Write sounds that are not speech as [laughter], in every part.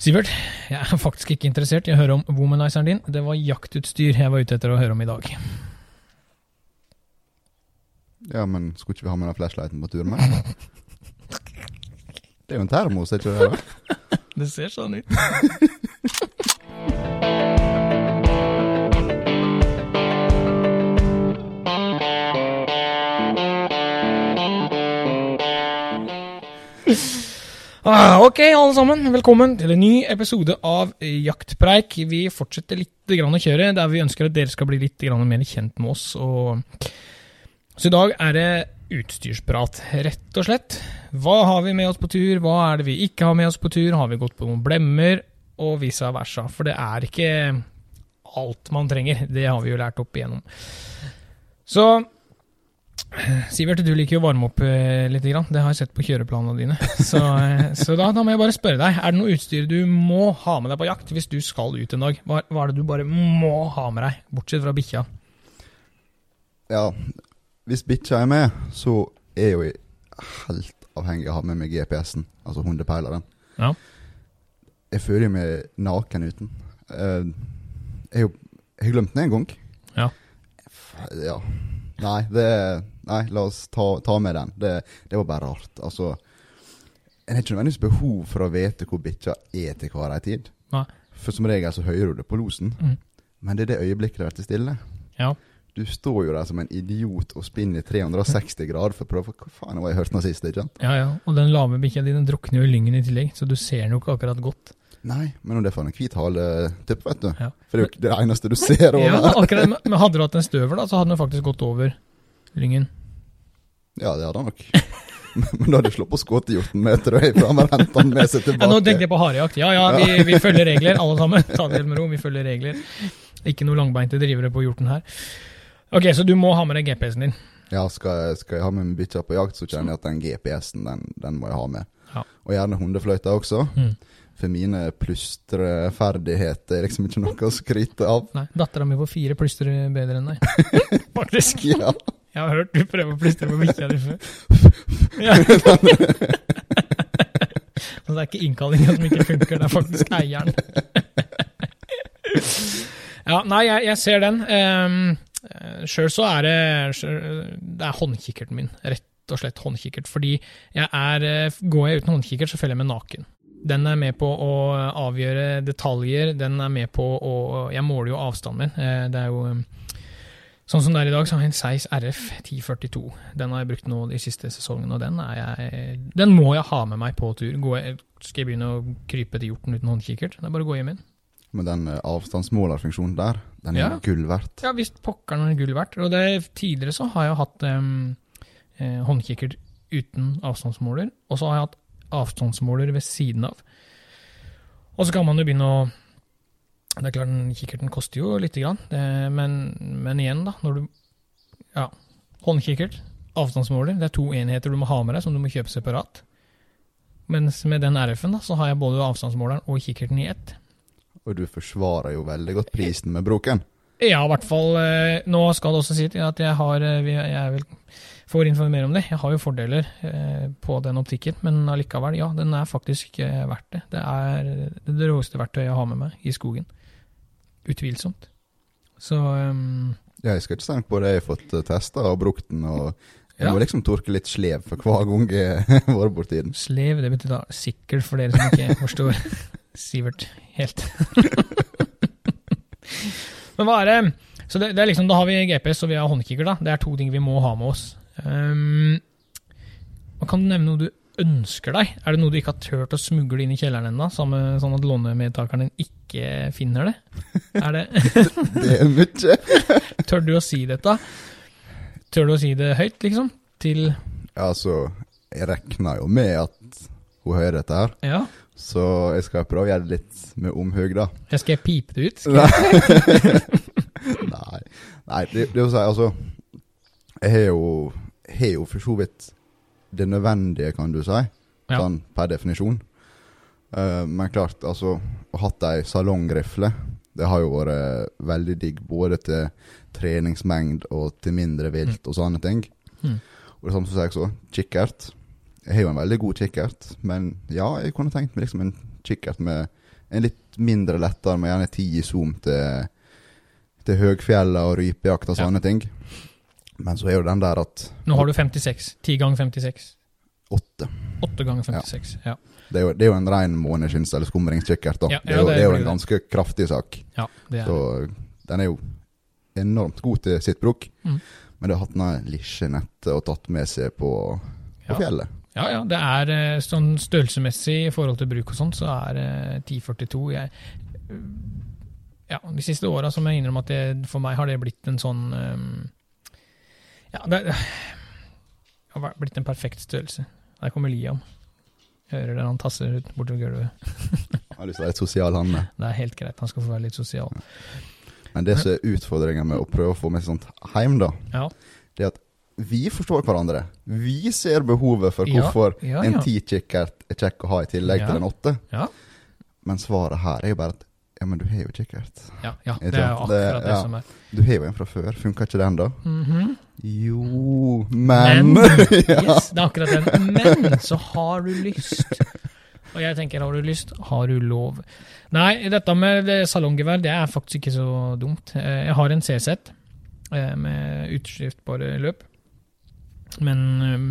Sivert, jeg er faktisk ikke interessert i å høre om womanizeren din. Det var jaktutstyr jeg var ute etter å høre om i dag. Ja, men skulle ikke vi ha med den flashlighten på tur med? Det er jo en termos, er ikke det? [laughs] Det ser sånn ut. [laughs] Ah, ok, alle sammen. Velkommen til en ny episode av Jaktpreik. Vi fortsetter litt å kjøre, der vi ønsker at dere skal bli litt mer kjent med oss. Og... Så i dag er det utstyrsprat, rett og slett. Hva har vi med oss på tur, hva er det vi ikke har med oss på tur, har vi gått på noen blemmer, og vice versa. For det er ikke alt man trenger, det har vi jo lært opp igjennom. Så Sivert, du liker jo å varme opp eh, litt, grann. det har jeg sett på kjøreplanene dine. Så, eh, så da, da må jeg bare spørre deg, er det noe utstyr du må ha med deg på jakt hvis du skal ut en dag? Hva, hva er det du bare må ha med deg, bortsett fra bikkja? Ja, hvis bikkja er med, så er jeg jo helt avhengig av å ha med meg GPS-en, altså hundepeileren. Ja. Jeg føler meg naken uten. Eh, jeg har glemt den en gang. Ja. Ja. Nei, det Nei, la oss ta, ta med den. Det, det var bare rart. Altså En har ikke nødvendigvis behov for å vite hvor bikkja er til hver ei tid. Nei. For som regel så hører du det på losen. Mm. Men det er det øyeblikket det blir stille. Ja. Du står jo der som en idiot og spinner i 360 grader for å prøve Hva faen har jeg hørt nå sist? ikke sant? Ja, ja. Og den lave bikkja di drukner jo i lyngen i tillegg, så du ser den jo ikke akkurat godt. Nei, men om det er for en hvit haletupp, vet du. Ja. For det er jo ikke det eneste du ser over Ja, akkurat, men hadde du hatt en støver, da, så hadde den faktisk gått over lyngen. Ja, det hadde han nok. [laughs] Men da hadde jeg slått på skåtehjorten med tror jeg, for han hadde henta den med seg tilbake. Ja, nå tenkte jeg på harejakt. Ja, ja, vi, vi følger regler, alle sammen. Ta det helt med ro, vi følger regler. Ikke noe langbeinte drivere på hjorten her. Ok, så du må ha med deg GPS-en din. Ja, skal jeg, skal jeg ha med bikkja på jakt, så kjenner jeg at den GPS-en, den, den må jeg ha med. Ja. Og gjerne hundefløyta også. Mm. For mine plystreferdigheter er liksom ikke noe å skryte av. Nei, dattera mi får fire plystre bedre enn deg. [laughs] Faktisk. Ja. Jeg har hørt du prøve å plystre på bikkja di før. [laughs] Ja. Så det er ikke innkallinga som ikke funker, det er faktisk eieren. Ja, nei, jeg, jeg ser den. Um, Sjøl så er det Det er håndkikkerten min. Rett og slett håndkikkert. Fordi jeg er eh, Går jeg uten håndkikkert, så følger jeg med naken. Den er med på å avgjøre detaljer. Den er med på å Jeg måler jo avstanden min. Eh, Det er jo um, Sånn som det er i dag, så har jeg en Seis RF 1042. Den har jeg brukt nå de siste sesongene, og den, jeg, den må jeg ha med meg på tur. Jeg, skal jeg begynne å krype til hjorten uten håndkikkert? Det er bare å gå hjem inn. Men den eh, avstandsmålerfunksjonen der, den er Ja. gull verdt. Ja visst pokkeren er gull verdt. Og det, tidligere så har jeg hatt um, eh, håndkikkert uten avstandsmåler, og så har jeg hatt avstandsmåler ved siden av. Og så kan man jo begynne å Det er klart, den kikkerten koster jo lite grann, det, men, men igjen, da, når du Ja, håndkikkert, avstandsmåler, det er to enheter du må ha med deg, som du må kjøpe separat. Mens med den RF-en, da, så har jeg både avstandsmåleren og kikkerten i ett. Og du forsvarer jo veldig godt prisen med broken. Ja, i hvert fall. eh, Nå skal det også si at jeg har eh, Jeg vil få får informere om det. Jeg har jo fordeler eh, på den optikken, men allikevel, ja, den er faktisk verdt det. Det er det råeste verktøyet jeg har med meg i skogen. Utvilsomt. Så um, Ja, jeg skal ikke tenke på det. Jeg har fått testa og brukt den, og jeg Ja. må liksom torke litt slev for hver gang jeg [laughs] har vært borti den. slev, det betyr da sikkert for dere som ikke [laughs] forstår Sivert helt. [laughs] Men hva er det Så det, det er liksom, da har vi GPS og vi har håndkikker, da. Det er to ting vi må ha med oss. Um, kan du nevne noe du ønsker deg? Er det noe du ikke har turt å smugle inn i kjelleren ennå, sånn at lånemedtakeren din ikke finner det? Er det [laughs] Det er mye. [laughs] Tør du å si dette? Tør du å si det høyt, liksom? Til Ja, altså, jeg regner jo med at hun hører dette her, Ja? så jeg skal prøve å gjøre det litt med omhug, da. Jeg skal jeg pipe det ut? [laughs] Nei, Nei det, det vil si, altså Jeg har jo, har jo for så vidt det nødvendige, kan du si, Ja. sånn per definisjon. Uh, men klart, altså Å hatt ei salongrifle, det har jo vært veldig digg både til treningsmengd og til mindre vilt og sånne ting. Mm. Og det samme som jeg så, kikkert. Jeg har jo en veldig god kikkert, men ja, jeg kunne tenkt meg liksom en kikkert med en litt mindre lettere, med gjerne ti i zoom til, til høgfjella og rypejakt og Ja. sånne ting. Men så er jo den der at Nå har du 56. 10 ganger 56. 8. 8 ganger 56. Ja. Det er jo, det er jo en ren måneskinns- eller skumringskikkert, da. Ja, det, er jo, det det er jo en ganske kraftig sak. ja, det er Så den er jo enormt god til sitt bruk. Mm. Men det har hatt noe lisjenettet og tatt med seg på, på Ja. fjellet. Ja, ja. Det er eh, sånn størrelsesmessig i forhold til bruk og sånn, så er eh, 1042 jeg, Ja, de siste åra må jeg innrømme at det, for meg har det blitt en sånn eh, Ja, det, [sighs] det har blitt en perfekt størrelse. Der kommer Liam. Hører der han tasser ut bortover gulvet. [laughs] Har lyst til å være et sosial han. Det er helt greit, han skal få være litt sosial. Men det som er utfordringa med å prøve å få med sånt hjem, da, Ja, det er at vi forstår hverandre. Vi ser behovet for Ja, hvorfor ja, en ja. ti-kikkert er kjekk å ha i tillegg Ja. til en åtte. Ja. Men svaret her er jo bare at ja, men du har jo kikkert. ja, ja det er jo? Det- akkurat det, ja. som er. Du har jo en fra før. Funka ikke den, da? Mhm. Jo, men, Men, [laughs] yes, det er akkurat den. Men så har du lyst. Og jeg tenker, har du lyst, har du lov. Nei, dette med det salonggevær, det er faktisk ikke så dumt. Eh, Jeg har en CZ eh, med utskiftbare løp. Men eh,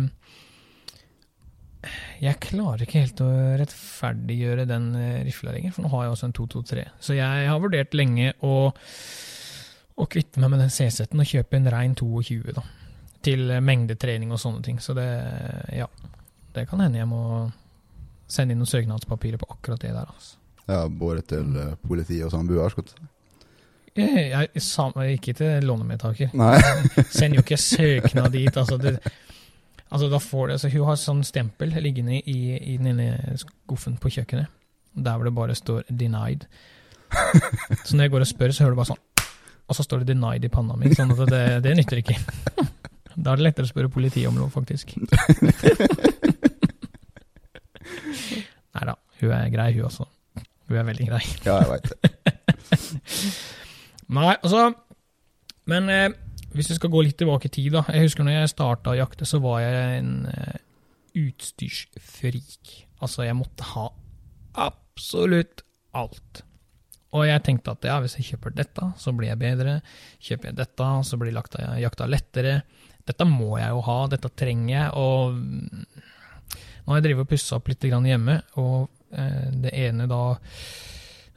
jeg klarer ikke helt å rettferdiggjøre den eh, rifla lenger, for nå har jeg også en 223. Så jeg har vurdert lenge å, å kvitte meg med den CZ-en og kjøpe en rein 22, da til eh, mengdetrening og sånne ting. Så det, ja, det kan hende jeg må sende inn noen søknadspapirer på akkurat det der. Altså. ja, både til uh, politiet og samboer. ikke til lånemedtaker. Nei. Sender jo ikke søknad dit. Altså, det, altså da får det, så Hun har sånn stempel liggende i, i den ene skuffen på kjøkkenet, der hvor det bare står 'denied'. [laughs] Så når jeg går og spør, så hører du bare sånn Og så står det 'denied' i panna mi. Sånn at det, det nytter ikke. [laughs] Da er det lettere å spørre politiet om lov, faktisk. [laughs] Nei da, hun er grei, hun også. Hun er veldig grei. Ja, jeg veit det. Nei, altså Men eh, hvis vi skal gå litt tilbake i tid, da. Jeg husker når jeg starta å jakte, så var jeg en eh, utstyrsfrik. Altså, jeg måtte ha absolutt alt. Og jeg tenkte at ja, hvis jeg kjøper dette, så blir jeg bedre. Kjøper jeg dette, så blir jakta, jakta lettere. Dette må jeg jo ha, dette trenger jeg. Og mm, nå har jeg drevet og pussa opp litt hjemme, og eh, det ene da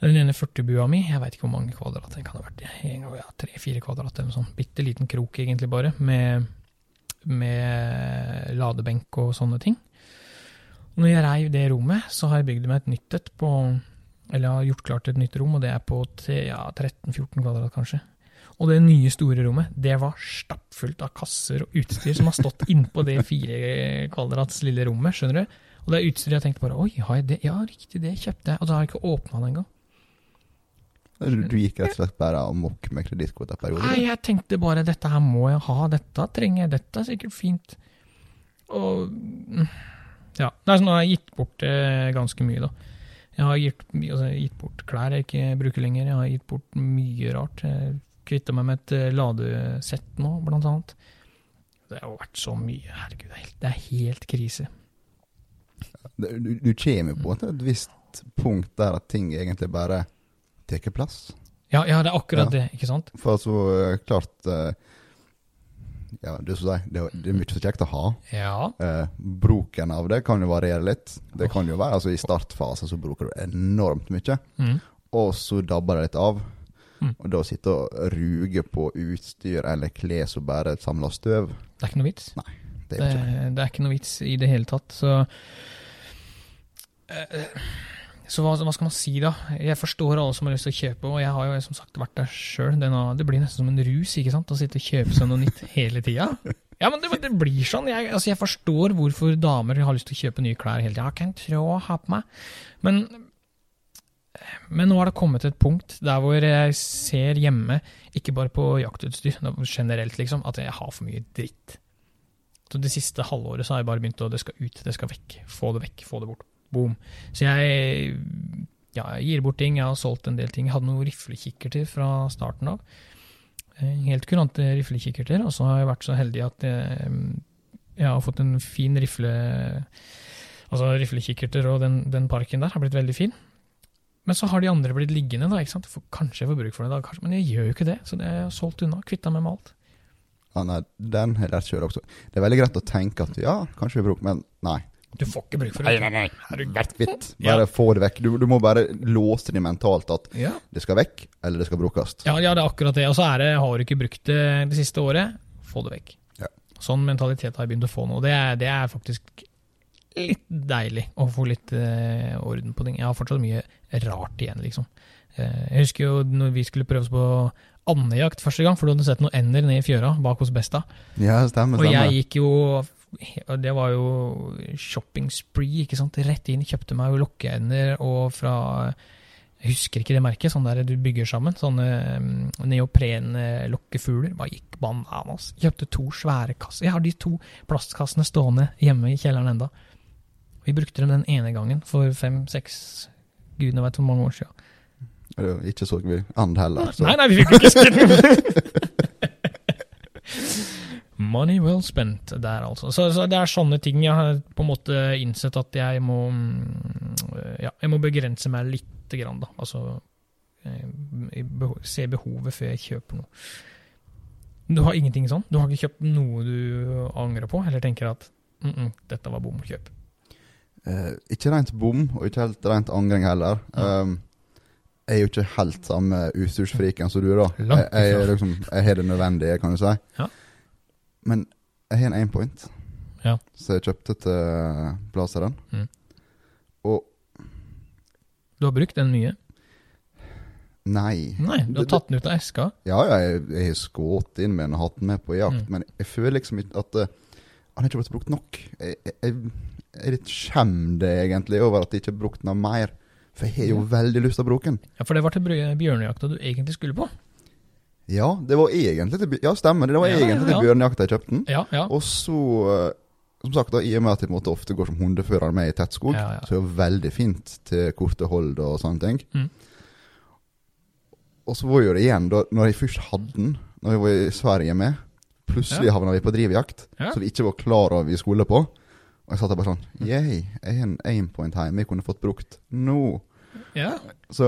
den ene 40-bua mi, jeg veit ikke hvor mange kvadrat den kan ha vært. Ja, Tre-fire kvadrat eller noe sånt. Bitte liten krok, egentlig, bare, med, med ladebenk og sånne ting. Og når jeg reiv det rommet, så har jeg bygd meg et nytt et på Eller har gjort klart et nytt rom, og det er på ja, 13-14 kvadrat, kanskje. Og det nye, store rommet, det var stappfullt av kasser og utstyr som har stått [laughs] innpå det fire kvadrats lille rommet, skjønner du? Og det er utstyr jeg tenkte bare Oi, har jeg det? Ja, riktig, det kjøpte jeg. Og da har jeg ikke åpna det engang. Du, du gikk rett og slett bare amok med kredittkortperioden? Nei, jeg tenkte bare dette her må jeg ha, dette trenger jeg, dette er sikkert fint. Og mm, ja. Nei, så nå har jeg gitt bort eh, ganske mye, da. Jeg har gitt, altså, gitt bort klær jeg ikke bruker lenger, jeg har gitt bort mye rart. Jeg kvitta meg med et eh, ladesett nå, blant annet. Det har vært så mye, herregud, det er helt, det er helt krise. Du, du, kommer på et visst punkt der at ting egentlig bare tar plass. Ja, ja, det er akkurat Ja. det, ikke sant? For altså, eh, klart eh, Ja, det, er det, er- det mye så kjekt å ha. Ja. Eh, bruken av det kan jo variere litt. Det kan jo være, altså I startfasen så bruker du enormt mye, Mm. og så dabber det litt av. Mm. Og da sitte og ruge på utstyr eller klær som bare samler støv, Det er ikke noe vits. det er Det, ikke det. det er ikke noe vits i det hele tatt, så Eh, Så hva, hva skal man si, da? Jeg forstår alle som har lyst til å kjøpe, og jeg har jo som sagt vært der sjøl. Det blir nesten som en rus ikke sant? å sitte og kjøpe seg noe nytt [laughs] hele tida. Ja, men det, det blir sånn. Jeg, altså, jeg forstår hvorfor damer har lyst til å kjøpe nye klær hele tida. Hva kan jeg trå ha på meg? Men, men nå har det kommet til et punkt der hvor jeg ser hjemme, ikke bare på jaktutstyr, men generelt, liksom, at jeg har for mye dritt. Så det siste halvåret så har jeg bare begynt å Det skal ut, det skal vekk. Få det vekk, få det bort. Boom. Så jeg, ja, gir bort ting. Jeg har solgt en del ting. Jeg hadde noen riflekikkerter fra starten av. Eh, Helt kurante riflekikkerter. Og så har jeg vært så heldig at jeg, Jeg har fått en fin rifle Altså riflekikkerter, og den, den parken der har blitt veldig fin. Men så har de andre blitt liggende, da. ikke sant? For, kanskje jeg får bruk for det, da, kanskje, men jeg gjør jo ikke det. Så det er solgt unna. Kvitta meg med alt. Ja, nei, den har jeg lært sjøl også. Det er veldig greit å tenke at ja, kanskje vi bruker men nei. Du får ikke bruk for det. nei, nei. Herregud. Kvitt. Ja. Bare få det vekk. Du, du må bare låse det mentalt at Ja. det skal vekk, eller det skal brukes. Ja, ja, det er akkurat det. Og så er det, har du ikke brukt det det siste året, få det vekk. Ja. Sånn mentalitet har jeg begynt å få nå. Det er, det er faktisk litt deilig å få litt uh, orden på ting. Jeg har fortsatt mye rart igjen, liksom. Uh, jeg husker jo når vi skulle prøve oss på andejakt første gang, for du hadde sett noen ender ned i fjøra bak hos Besta. Ja, stemmer, stemmer. Og jeg gikk jo Det var jo shopping spree, ikke sant. Rett inn, kjøpte meg jo lokkeender og fra Jeg husker ikke det merket, sånn der du bygger sammen. Sånne mm, neoprenlokkefugler. Bare gikk bananas. Kjøpte to svære kasser. Jeg har de to plastkassene stående hjemme i kjelleren enda. Vi brukte dem den ene gangen for fem-seks Gudene vet hvor mange år siden. Ikke så vi and heller. Så. Nei, nei, vi fikk ikke skutt [laughs] Money well spent der, altså. Så, så det er sånne ting jeg har på en måte innsett at jeg må mm, Ja, jeg må begrense meg lite grann, da. Altså eh, beho- se behovet før jeg kjøper noe. Du har ingenting sånn? Du har ikke kjøpt noe du angrer på, eller tenker at mm -mm, dette var bom kjøp? Eh, ikke rent bom, og ikke helt rent angring heller. Ja. Um, jeg er jo ikke helt samme utstyrsfriken som du, da. Jeg, jeg, liksom, jeg har det nødvendige, kan du si. Ja. Men jeg har en aimpoint Ja. som jeg kjøpte til Blazeren. Mm. Og Du har brukt den mye? nei. Nei, du har tatt den ut av eska? Ja, ja, jeg, jeg har skutt inn med den og hatt den med på jakt, Mm. men jeg føler liksom ikke at uh, han har ikke blitt brukt nok. Jeg, jeg, jeg er litt skjemt egentlig over at jeg ikke har brukt den mer, for jeg har jo veldig lyst til å bruke den. Ja, for det var til bjør- bjørnejakta du egentlig skulle på? Ja, det var egentlig til, ja, stemmer det. Det var Ja, egentlig ja, til ja. bjørnejakta jeg kjøpte den. Og så, eh, som sagt, da, i og med at jeg måte ofte går som hundefører med i tett skog, Ja, ja. så er det veldig fint til korte hold og sånne ting. Mm. Og så var jo det igjen, da når jeg først hadde den, når jeg var i Sverige med, plutselig havna vi på drivjakt, Ja. så vi ikke var klar over vi skulle på. Og jeg satt der bare sånn Yeah, jeg har en aimpoint hjemme jeg kunne fått brukt nå. ja. Så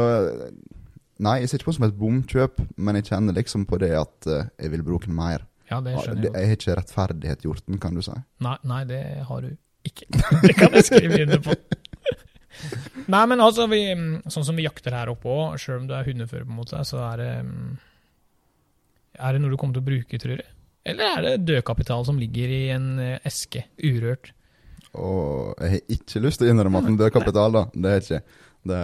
Nei, jeg ser ikke på det som et bomkjøp, men jeg kjenner liksom på det at uh, jeg vil bruke den mer. Ja, det skjønner jeg. jeg har ikke rettferdighet gjort den, kan du si. Nei, nei, det har du ikke. [laughs] det kan jeg skrive under på. [laughs] nei, men altså, vi, mm, sånn som vi jakter her oppe òg, sjøl om du er hundefører, på en måte, så er det mm, Er det noe du kommer til å bruke, tror du? Eller er det dødkapital som ligger i en eh, eske, urørt? Og jeg har ikke lyst til å innrømme at det er dødkapital, da. Det er ikke. Det,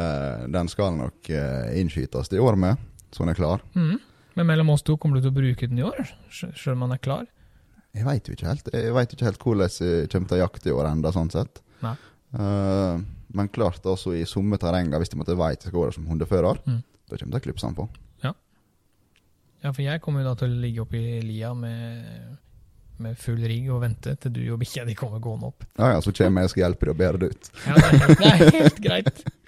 den skal nok uh, innskytes i år med, så den er klar. Mm. Men mellom oss to, kommer du til å bruke den i år, selv om den er klar? Jeg veit jo ikke helt Jeg vet ikke helt hvordan jeg kommer til å jakte i år enda, sånn sett. Nei. Uh, men klart, altså i somme terrenger, hvis de måtte veit jeg skal der som hundefører, Mm. da kommer til å klippe den på. Ja, for jeg kommer jo da til å ligge oppi i lia med, med full rigg og vente til du og bikkja di kommer gående opp. Ja ja, så kommer jeg og skal hjelpe deg å bære det ut. Ja, det er helt, det er helt greit. [laughs]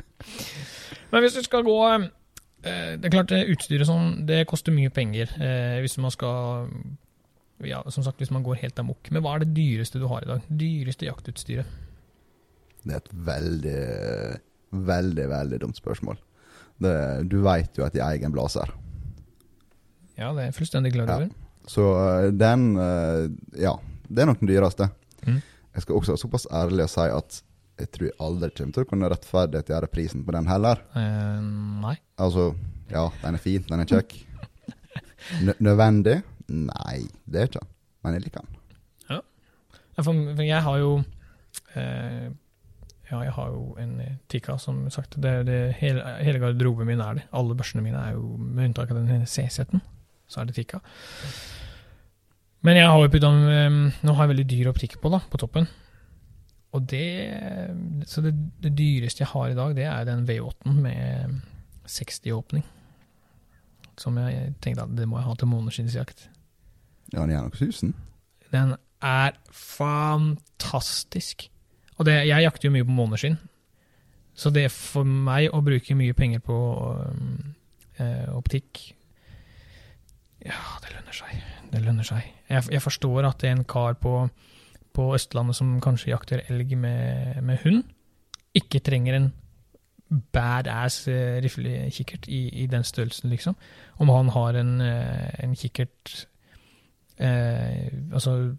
Men hvis du skal gå eh, Det er klart, utstyret sånn, det koster mye penger. eh, Hvis man skal Ja, som sagt, hvis man går helt amok. Men hva er det dyreste du har i dag? Dyreste jaktutstyret? Det er et veldig, veldig, veldig dumt spørsmål. Det, du veit jo at jeg eier en blazer. Ja, det er jeg fullstendig klar Ja. over. Så eh, den Ja, det er nok den dyreste. Mm. Jeg skal også være såpass ærlig å si at jeg tror jeg aldri kommer til å kunne rettferdiggjøre prisen på den heller. Eh, nei. Altså, ja, den er fin, den er kjekk. N nødvendig? Nei, det er ikke den. Men jeg liker den. Ja, For, jeg har jo eh, Ja, jeg har jo en Tika, Tikka, som sagt. Det, det, hele, hele garderoben min er det. Alle børsene mine er jo, med unntak av den CZ-en, så er det Tikka. Men jeg har jo putta eh, Nå har jeg veldig dyr optikk på, da, på toppen. Og det Så det, det dyreste jeg har i dag, det er den V8-en med 60-åpning. Som jeg tenkte at det må jeg ha til måneskinnsjakt. Ja, den er nok susen. Den er fantastisk. Og det, jeg jakter jo mye på måneskinn. Så det er for meg å bruke mye penger på eh, optikk Ja, det lønner seg. Det lønner seg. Jeg, jeg forstår at en kar på, på Østlandet som kanskje jakter elg med, med hund, ikke trenger en badass eh, riflekikkert i, i den størrelsen, liksom. Om han har en, eh, en kikkert eh, Altså,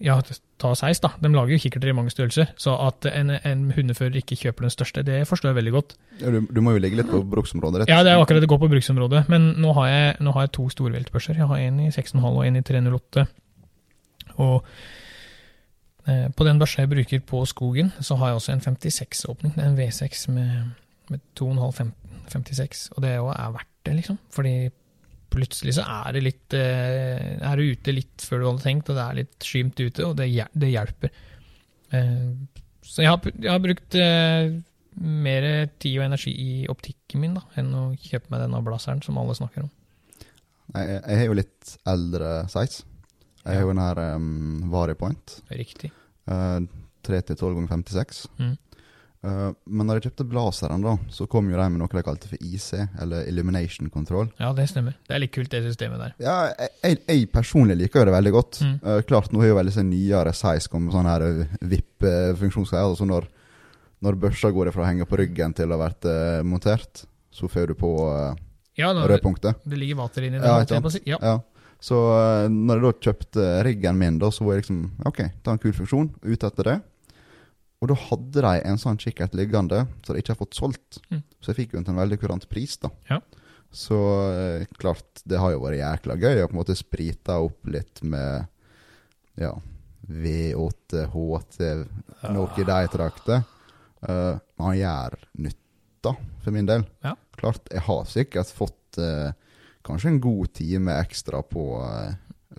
ja, ta seis, da. De lager jo kikkerter i mange størrelser. Så at en, en hundefører ikke kjøper den største, det forstår jeg veldig godt. Ja, du, du må jo legge litt på bruksområdet, rett Ja, det er akkurat det går på bruksområdet. Men nå har jeg, nå har jeg to storviltbørser. Jeg har en i 6,5 og en i 308. Og på den børsa jeg bruker på skogen, så har jeg også en 56-åpning. Det er en V6 med, med 2,5 56, og det er verdt det, liksom. Fordi plutselig så er det litt eh, Er du ute litt før du hadde tenkt, og det er litt skymt ute, og det, det hjelper. Eh, så jeg har, jeg har brukt eh, mer tid og energi i optikken min da, enn å kjøpe meg denne blazeren som alle snakker om. Jeg, jeg har jo litt eldre size. Jeg har jo den her um, Varipoint. Riktig. Uh, 3-12 ganger 56. Mm. Uh, men når jeg kjøpte blazeren, da, så kom jo de med noe de kalte for IC, eller Illumination Control. Ja, det stemmer. Det er litt kult, det systemet der. Ja, jeg, jeg, personlig liker jo det veldig godt. Mm. Uh, klart, nå har jo veldig sånn nyere size kommet sånn her VIP-funksjonsgreier. Altså når, når børsa går fra å henge på ryggen til å ha vært uh, montert, så får du på Ja, da, det, rødpunktet. det ligger vater inni det. Ja, ja. Ja. Så uh, når jeg da kjøpte riggen min, da, så var jeg liksom OK, er en kul funksjon. Ute etter det. Og da hadde de en sånn kikkert liggende som de ikke har fått solgt. Mm. Så jeg fikk jo til en veldig kurant pris, da. Ja. Så eh, klart, det har jo vært jækla gøy å på en måte sprite opp litt med ja, V8, HT, noe i de trakter. Uh, man gjør nytta, for min del. Ja. Klart, jeg har sikkert fått eh, kanskje en god time ekstra på uh,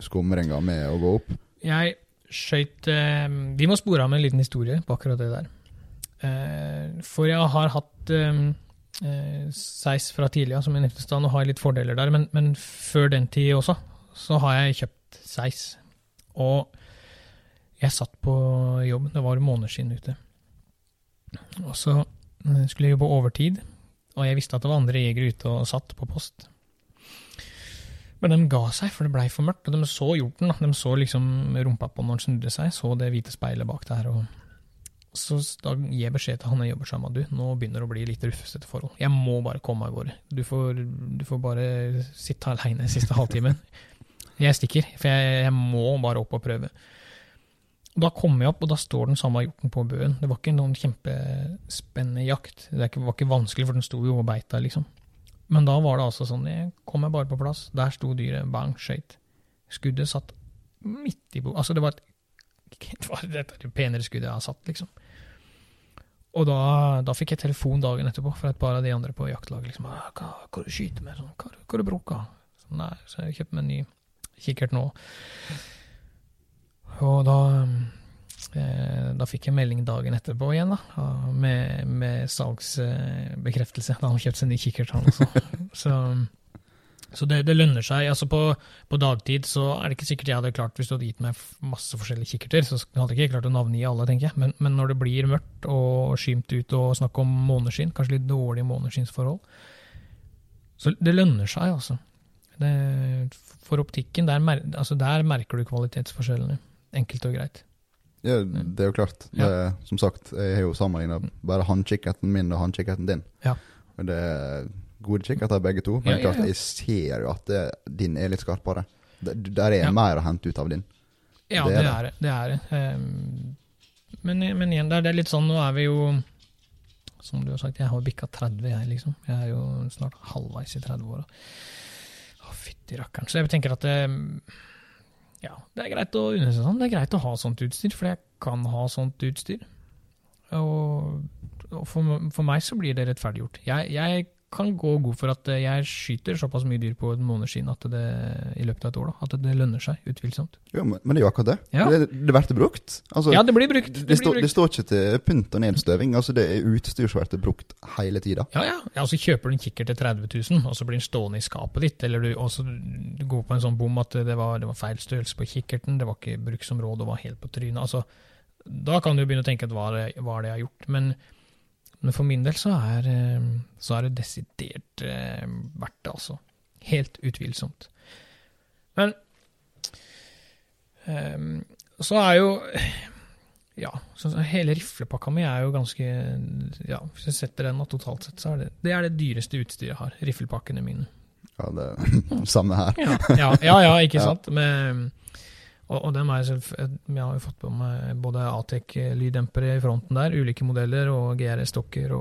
skumringa med å gå opp. Jeg skøyt eh, Vi må spore av med en liten historie på akkurat det der. Eh, for jeg har hatt eh, eh, seis fra tidligere, som i Nittestad, og har litt fordeler der. Men, men før den tid også, så har jeg kjøpt seis. Og jeg satt på jobb, det var måneder siden ute. Og så eh, skulle jeg jobbe overtid, og jeg visste at det var andre jegere ute og satt på post. Men de ga seg, for det blei for mørkt. Og de så hjorten. da. De så liksom rumpa på når den snudde seg, så det hvite speilet bak der. og så da gir jeg beskjed til han jeg jobber sammen med. Du, nå begynner det å bli litt rufsete forhold. Jeg må bare komme meg av gårde. Du får, du får bare sitte aleine siste halvtimen. [laughs] Jeg stikker, for jeg, jeg må bare opp og prøve. Og Da kommer jeg opp, og da står den samme hjorten på bøen. Det var ikke noen kjempespennende jakt. Det var ikke vanskelig, for den sto jo og beita, liksom. Men da var det altså sånn, jeg kom meg bare på plass. Der sto dyret, bang, skøyt. Skuddet satt midt i bo... Altså, det var et [laughs] det var er penere skuddet jeg har satt, liksom. Og da, da fikk jeg telefon dagen etterpå fra et par av de andre på jaktlaget. Liksom, «Ah, hva, hva du skyter med? Sånn, hva, hva du bruker? Så, nei, så jeg kjøpte meg en ny kikkert nå. Og da Da fikk jeg melding dagen etterpå igjen, da, med, med salgsbekreftelse. Da han kjøpte seg ny kikkert, han også. [laughs] så så det, det lønner seg. altså på, på dagtid så er det ikke sikkert jeg hadde klart Hvis du hadde gitt meg masse forskjellige kikkerter, så hadde jeg ikke klart å navngi alle, tenker jeg. Men, men når det blir mørkt og skymt ut og snakk om måneskinn, kanskje litt dårlige måneskinnsforhold Så det lønner seg, altså. Det, for optikken, der, mer, altså der merker du kvalitetsforskjellene. Enkelt og greit. Ja, det er jo klart. Det, som sagt, jeg har jo sammenligna bare hannkikkerten min og hannkikkerten din. Ja. Og det er gode kikkerter begge to. Men Ja, ja, klart, ja. jeg ser jo at det, din er litt skarpere. Der, der er Ja. mer å hente ut av din. Ja, Det det er er det. det, er det. Ehm, men, men igjen, det er, det er litt sånn, nå er vi jo Som du har sagt, jeg har bikka 30, jeg, liksom. Jeg er jo snart halvveis i 30-åra. Å, fytti rakkeren. Så jeg tenker at det, Ja, det er greit å unne sånn. Det er greit å ha sånt utstyr, for jeg kan ha sånt utstyr. Og, og for, for meg så blir det rettferdiggjort. Jeg, jeg kan gå god for at jeg skyter såpass mye dyr på et måneskinn at det, i løpet av et år, da, at det lønner seg, utvilsomt. Jo, men, det er jo akkurat det. Ja. Det, det blir brukt. Altså, Ja, det blir brukt. det, Det blir står, det står ikke til pynt og nedstøving. Altså, det er utstyr som blir brukt hele tida. Ja, ja. ja så Kjøper du en kikkert til 30 000, og så blir den stående i skapet ditt, eller du, og så du går på en sånn bom at det var, det var feil størrelse på kikkerten, det var ikke bruksområde og var helt på trynet. altså Da kan du begynne å tenke at hva er det, hva er det jeg har gjort? Men, men for min del så er, eh, så er det desidert eh, verdt det, altså. Helt utvilsomt. Men um, så er jo Ja, så hele riflepakka mi er jo ganske Ja, hvis jeg setter den da, totalt sett, så er det det er det dyreste utstyret jeg har. Riflepakkene mine. Ja, det [laughs] samme her. Ja, ja, ja, ikke [laughs] sant? Med, og, og dem er selv, jeg har jo fått på meg både Atec-lyddempere i fronten der, ulike modeller, og GRS-stokker.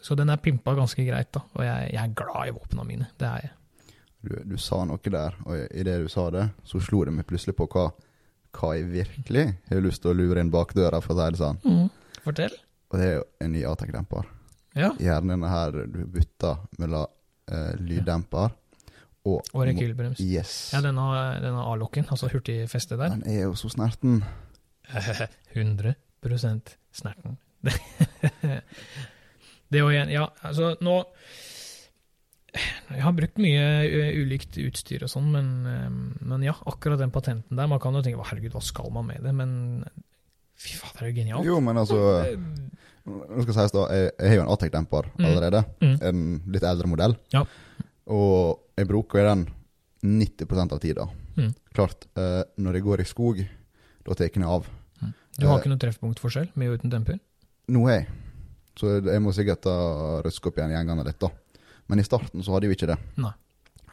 Så den er pimpa ganske greit, da. Og jeg, jeg er glad i våpnene mine. Det er jeg. Du, du sa noe der, og i det du sa det, så slo det meg plutselig på hva, hva jeg virkelig har lyst til å lure inn bak døra, for å si det sånn. Fortell. Og det er jo en ny Atec-demper. Ja. Gjerne denne her du bytter mellom eh, lyddemper og Og rekylbrems. Yes. Ja, denne, denne A-lokken, altså hurtigfestet der. Den er jo så snerten. [laughs] 100% snerten. [laughs] det og igjen, ja, altså nå Jeg har brukt mye ulikt utstyr og sånn, men, men ja, akkurat den patenten der Man kan jo tenke «Hva, herregud, hva skal man med det? Men fy faen, det er jo genialt. Jo, men altså Nå skal sies da, jeg, jeg har jo en Atec-demper Mm. allerede. Mm. En litt eldre modell. Ja. Og jeg bruker den 90% av tida. Mm. Klart, eh, når jeg går i skog, da tar jeg den av. Du har Eh, ikke noe treffpunktforskjell med og uten demper? Nå har jeg. Så jeg må sikkert røske opp igjen gjengene litt, da. Men i starten så hadde jeg jo ikke det. Nei.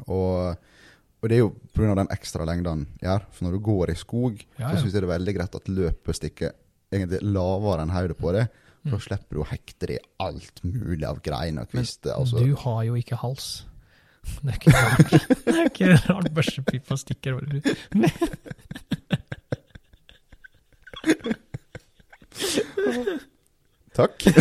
Og, og det er jo pga. den ekstra lengden jeg gjør. For når du går i skog, Ja, så ja. syns jeg det er veldig greit at løpet stikker egentlig lavere enn hodet på det. For Mm. da slipper du å hekte det i alt mulig av greiner og kvister. Altså. Du har jo ikke hals. Det er ikke rart, [laughs] det er ikke rart børsepipa stikker over. Takk. [laughs]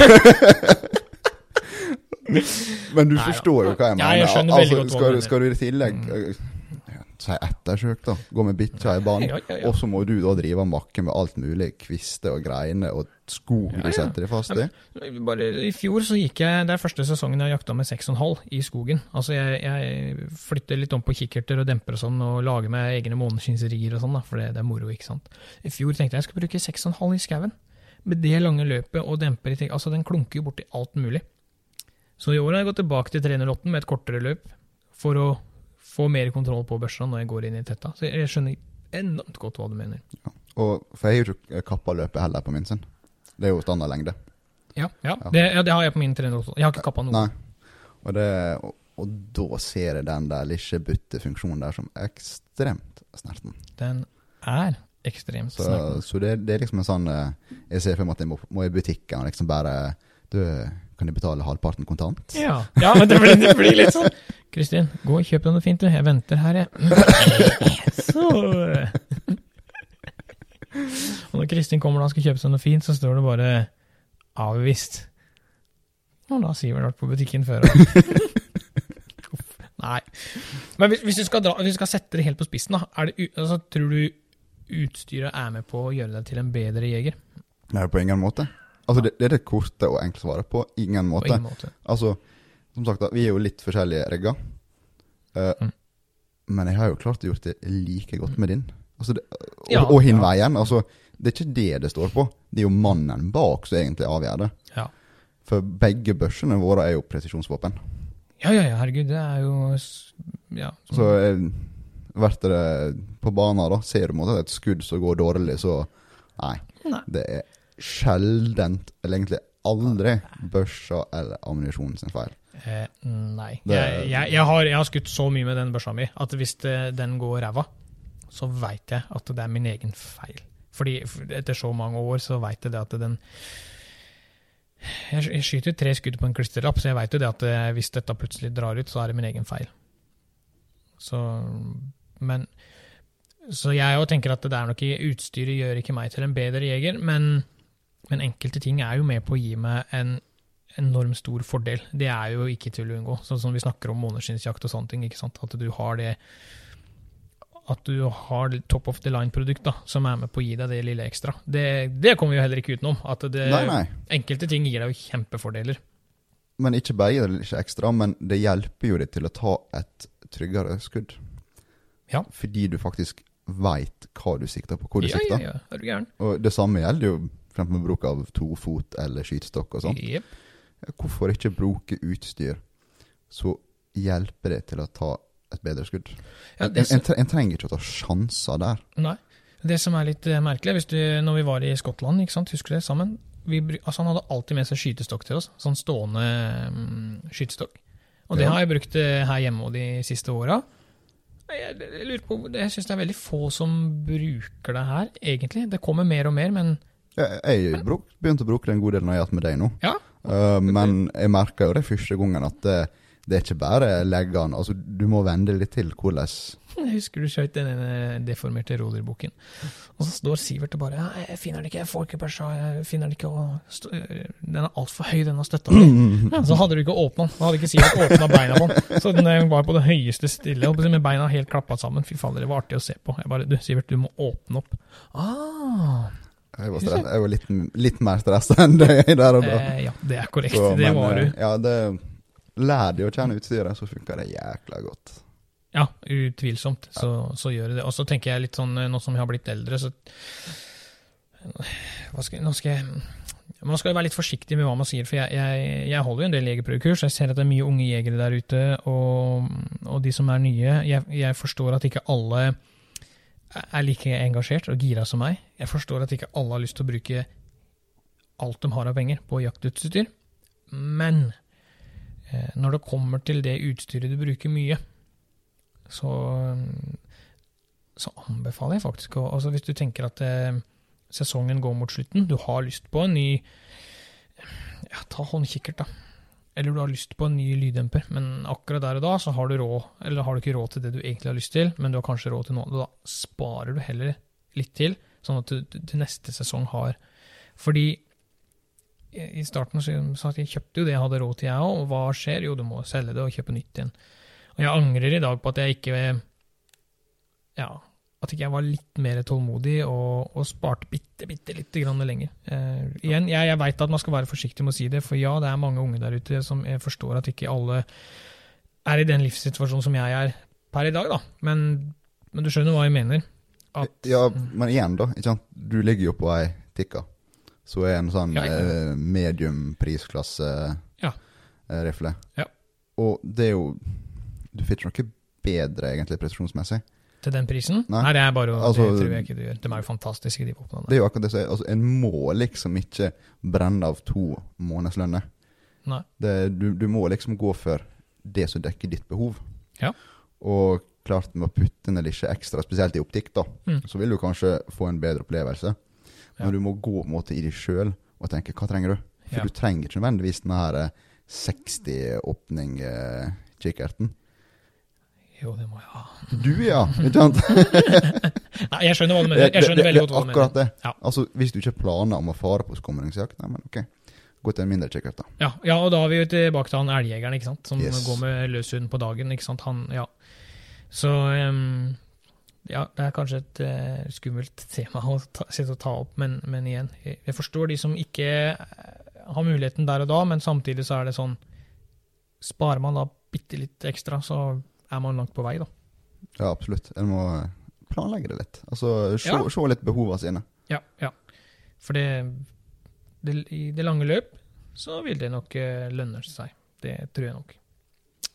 Men du Nei, forstår jo hva jeg Ja, mener. jeg skjønner veldig godt hva du skal, mener. skal du i tillegg Mm. Eh, jeg ettersøkt, da. Gå med bikkja i banen. Ja, ja, ja. Og så må du da drive av makke med alt mulig. Kvister og greiner og skog du setter deg fast i. Bare I fjor så gikk jeg, det er første sesongen jeg har jakta med 6,5 i skogen. Altså jeg, jeg flytter litt om på kikkerter og demper og sånn, og lager meg egne måneskinserier og sånn, da, for det, det er moro, ikke sant. I fjor tenkte jeg jeg skulle bruke 6,5 i skauen. Med det lange løpet og demper i ting, altså den klunker jo borti alt mulig. Så i år har jeg gått tilbake til 308 med et kortere løp, for å få mer kontroll på børsa når jeg går inn i tetta. Så jeg skjønner enormt godt hva du mener. Og, for jeg har jo ikke kappa løpet heller på min sin. Det er jo standardlengde. Ja, ja. Ja. Det, ja, det har jeg på min 308. Jeg har ikke kappa noe. Nei. Og, det, og, og da ser jeg den der lille byttefunksjonen der som ekstremt snerten. Den er ekstremt Så, snerten. så det, det er liksom en sånn eh, Jeg ser for meg at jeg må, må i butikken og liksom bare Du, kan jeg betale halvparten kontant? Ja, ja men det blir, det blir litt sånn Kristin, gå og kjøp deg noe fint, du. Jeg venter her, jeg. Så Og når Kristin kommer da og skal kjøpe seg noe fint, så står det bare 'avvist'. Og da sier vel vært på butikken før. Nei. Men hvis, hvis, du skal dra, hvis du skal sette det helt på spissen, da, er det, altså, tror du utstyret er med på å gjøre deg til en bedre jeger? Nei, på ingen måte. Altså, det, det er det korte og enkle svaret. På ingen måte. På ingen måte. Altså, som sagt, da, vi er jo litt forskjellige rigger. Uh, Mm. Men jeg har jo klart gjort det like godt med din. Altså, det, og, Ja, og hin ja. veien. Altså, det er ikke det det står på. Det er jo mannen bak som egentlig avgjør det. Ja. For begge børsene våre er jo presisjonsvåpen. Ja, ja, ja, herregud, det er jo Ja. Så eh, vært det på banen, da, ser du på en måte et skudd som går dårlig, så Nei. Nei. Det er sjeldent, eller egentlig aldri, børsa eller ammunisjonen sin feil. Eh, nei. Det- Jeg, jeg, jeg, har, jeg har skutt så mye med den børsa mi at hvis det, den går ræva, så veit jeg at det er min egen feil. Fordi etter så mange år så veit jeg det at den Jeg, skyter tre skudd på en klisterlapp, så jeg veit jo det at eh, hvis dette plutselig drar ut, så er det min egen feil. Så Men Så jeg òg tenker at det er nok i utstyret gjør ikke meg til en bedre jeger, men, men enkelte ting er jo med på å gi meg en enormt stor fordel. Det er jo ikke til å unngå. Sånn som vi snakker om måneskinnsjakt og sånne ting. ikke sant? At du har det at du har top of the line-produkt som er med på å gi deg det lille ekstra. Det, det kommer vi jo heller ikke utenom. At det, Nei, nei. enkelte ting gir deg jo kjempefordeler. Men ikke bare gir det ikke ekstra, men det hjelper jo deg til å ta et tryggere skudd. Ja. Fordi du faktisk veit hva du sikter på, hvor du Ja, ja, sikter. ja, er du gæren? Og det samme gjelder jo fremfor bruk av tofot eller skytestokk og sånn. Jep. Hvorfor ikke bruke utstyr så hjelper det til å ta et bedre skudd? Ja, en, en, en trenger ikke å ta sjanser der. nei. Det som er litt eh, merkelig, hvis du, når vi var i Skottland, husker du det, sammen? Vi, altså han hadde alltid med seg skytestokk til oss, sånn stående mm, skytestokk. Og det Ja. har jeg brukt eh, her hjemme de siste åra. Jeg, jeg på, jeg syns det er veldig få som bruker det her, egentlig. Det kommer mer og mer, men Jeg, jeg bruk, begynte å bruke det en god del når jeg har hatt med deg nå. ja. Uh, men jeg merka jo det første gangen at det, det er ikke bare leggene. Altså, du må vende litt til hvordan Jeg husker du skjøt den deformerte roderbukken. Og så står Sivert og bare ja, 'Jeg finner den ikke, jeg får ikke persa, jeg finner den ikke', den er altfor høy, denne støtta mi. [laughs] Ja, så hadde du ikke åpna den. Da hadde ikke Sivert åpna beina på den. Så den eh, var på det høyeste stille, og med beina helt klappa sammen. Fy fader, det var artig å se på. Jeg bare 'Du, Sivert, du må åpne opp'. Ah, Jeg var, stress, jeg var litt, litt mer stressa [laughs] enn deg der og da. eh, ja, det er korrekt. Så, det men, var du. eh, Ja, det Lær de å kjenne utstyret, så funker det jækla godt. Ja, utvilsomt. Så, så gjør det det. Og så tenker jeg litt sånn, eh, nå som jeg har blitt eldre, så [sighs] skal, Nå skal jeg Man skal jo være litt forsiktig med hva man sier, for jeg, jeg, jeg holder jo en del jegerprøvekurs. Jeg ser at det er mye unge jegere der ute, og, og de som er nye jeg, jeg forstår at ikke alle er like engasjert og gira som meg. Jeg forstår at ikke alle har lyst til å bruke alt de har av penger på jaktutstyr. Men eh, når det kommer til det utstyret du bruker mye, så, så anbefaler jeg faktisk å altså Hvis du tenker at eh, sesongen går mot slutten, du har lyst på en ny ja, Ta håndkikkert, da. Eller du har lyst på en ny lyddemper, men akkurat der og da så har du råd, eller har du ikke råd til det du egentlig har lyst til, men du har kanskje råd til noe. Da sparer du heller litt til, sånn at du til neste sesong har Fordi i starten så sa jeg at jeg kjøpte jo det jeg hadde råd til, jeg òg, og hva skjer? Jo, du må selge det og kjøpe nytt igjen. Og jeg angrer i dag på at jeg ikke Ja, at ikke jeg var litt mer tålmodig og, og sparte bitte, bitte lite grann lenger. Eh, igjen, jeg, jeg veit at man skal være forsiktig med å si det, for ja, det er mange unge der ute som forstår at ikke alle er i den livssituasjonen som jeg er per i dag, da. Men, men du skjønner hva jeg mener. At, Ja, men igjen, da. Ikke sant? Du ligger jo på ei tikka, så er en sånn Ja, eh, medium prisklasse Ja. eh. Ja. Og det er jo Du får ikke noe bedre, egentlig, presisjonsmessig. Til den prisen? Nei. Nei, det er bare Altså, Det tror jeg ikke du gjør. De er jo fantastiske, de våpnene. Det er jo akkurat det som er altså, En må liksom ikke brenne av to månedslønner. Nei. Det, du, du må liksom gå for det som dekker ditt behov. Ja. Og klart med å putte inn litt ekstra, spesielt i optikk, da, Mm. så vil du kanskje få en bedre opplevelse. Ja. Men du må gå på en måte i deg sjøl og tenke hva trenger du? For Ja. du trenger ikke nødvendigvis den her eh, 60-åpning-kikkerten. Jo, det må jeg ha. Du, ja! Ikke sant? [laughs] Nei, jeg skjønner hva du mener. Jeg skjønner veldig godt hva du mener. Akkurat det. Ja. Altså, Hvis du ikke har planer om å fare på skumringsjakt, nei, men ok, gå til en mindre kikkert, da. Ja, ja, og da er vi jo tilbake til han elgjegeren, ikke sant? som Yes. går med løs hund på dagen. ikke sant? Han, ja. Så um, ja, det er kanskje et uh, skummelt tema å ta, sitte og ta opp, men, men igjen, jeg, jeg forstår de som ikke eh, har muligheten der og da, men samtidig så er det sånn Sparer man da bitte litt ekstra, så er man langt på vei, da. Ja, absolutt. En må eh, planlegge det litt. Altså, se, Ja. se litt behovene sine. Ja, ja. For det, det I det lange løp så vil det nok eh, lønne seg. Det tror jeg nok.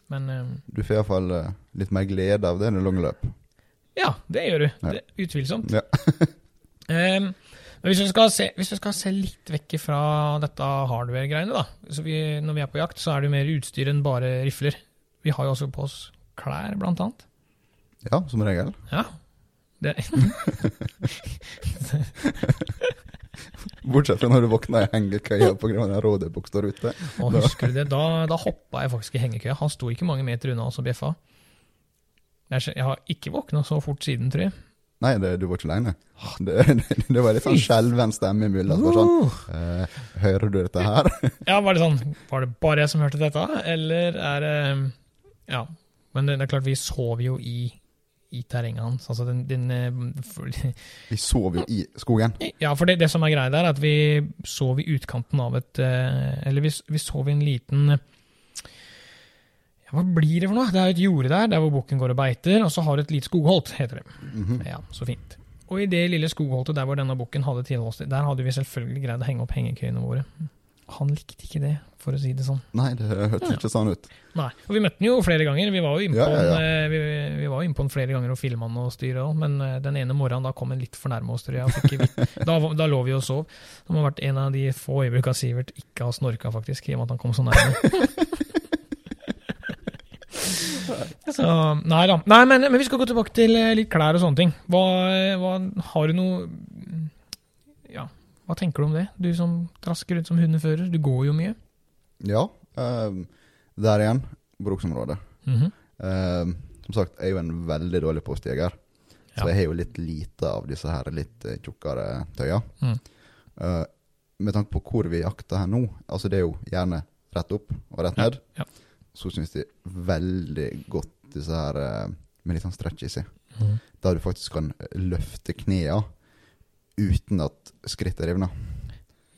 Men um, Du får iallfall litt mer glede av det i det lange løp. Ja, det gjør du. Ja. Det, utvilsomt. Ja. um, [laughs] men hvis vi, se, hvis vi skal se litt vekk fra dette hardware-greiene, da. Så vi, når vi er på jakt, så er det jo mer utstyr enn bare rifler. Vi har jo også på oss klær, blant annet. Ja, som regel. Ja. Det, [laughs] Bortsett fra når du våkner i hengekøya pga. rådebukk står ute. og husker du det? Da, da hoppa jeg faktisk i hengekøya. Han sto ikke mange meter unna oss og bjeffa. Jeg, jeg har ikke våkna så fort siden, tror jeg. Nei, det, du var ikke aleine. Det, det, [laughs] det var litt sånn skjelven stemme i var Sånn, eh, hører du dette her? Ja, var det sånn Var det bare jeg som hørte dette, eller er det Ja. Men det, det er klart, vi sov jo i, i terrenget hans. Altså den, den eh, for, [laughs] Vi sov jo i skogen. Ja, for det, det som er greia der, er at vi sov i utkanten av et eh, Eller vi, vi sov i en liten Hva blir det for noe? Det er jo et jorde der, der hvor bukken går og beiter, og så har du et lite skogholt, heter det. Mhm. Ja, så fint. Og i det lille skogholtet der hvor denne bukken hadde tilholdssted, der hadde vi selvfølgelig greid å henge opp hengekøyene våre. Han likte ikke det, for å si det sånn. Nei, det hørtes ikke sånn ut. Nei. Og vi møtte han jo flere ganger. Vi var jo innpå Ja, ja, ja. eh, vi, vi var innpå han flere ganger og filma han og styret òg, men eh, den ene morgenen da kom han litt for nærme oss, tror jeg. [laughs] da, da lå vi og sov. Det må ha vært en av de få øyeblikkene Sivert ikke har snorka, faktisk, i og med at han kom så nærme. [laughs] så, nei da. Nei, men, men vi skal gå tilbake til eh, litt klær og sånne ting. Hva, hva Har du noe hva tenker du om det? Du som trasker rundt som hundefører. Du går jo mye. Ja, ehm, der igjen, bruksområdet. Mhm. Ehm, som sagt, jeg er jo en veldig dårlig postjeger. Ja. Så jeg har jo litt lite av disse her litt eh, tjukkere tøya. Mm. Uh, med tanke på hvor vi jakter her nå, altså det er jo gjerne rett opp og rett ned, ja. så syns jeg veldig godt disse her eh, med litt sånn stretch i. Mhm. Der du faktisk kan løfte knea uten at skrittet rivner.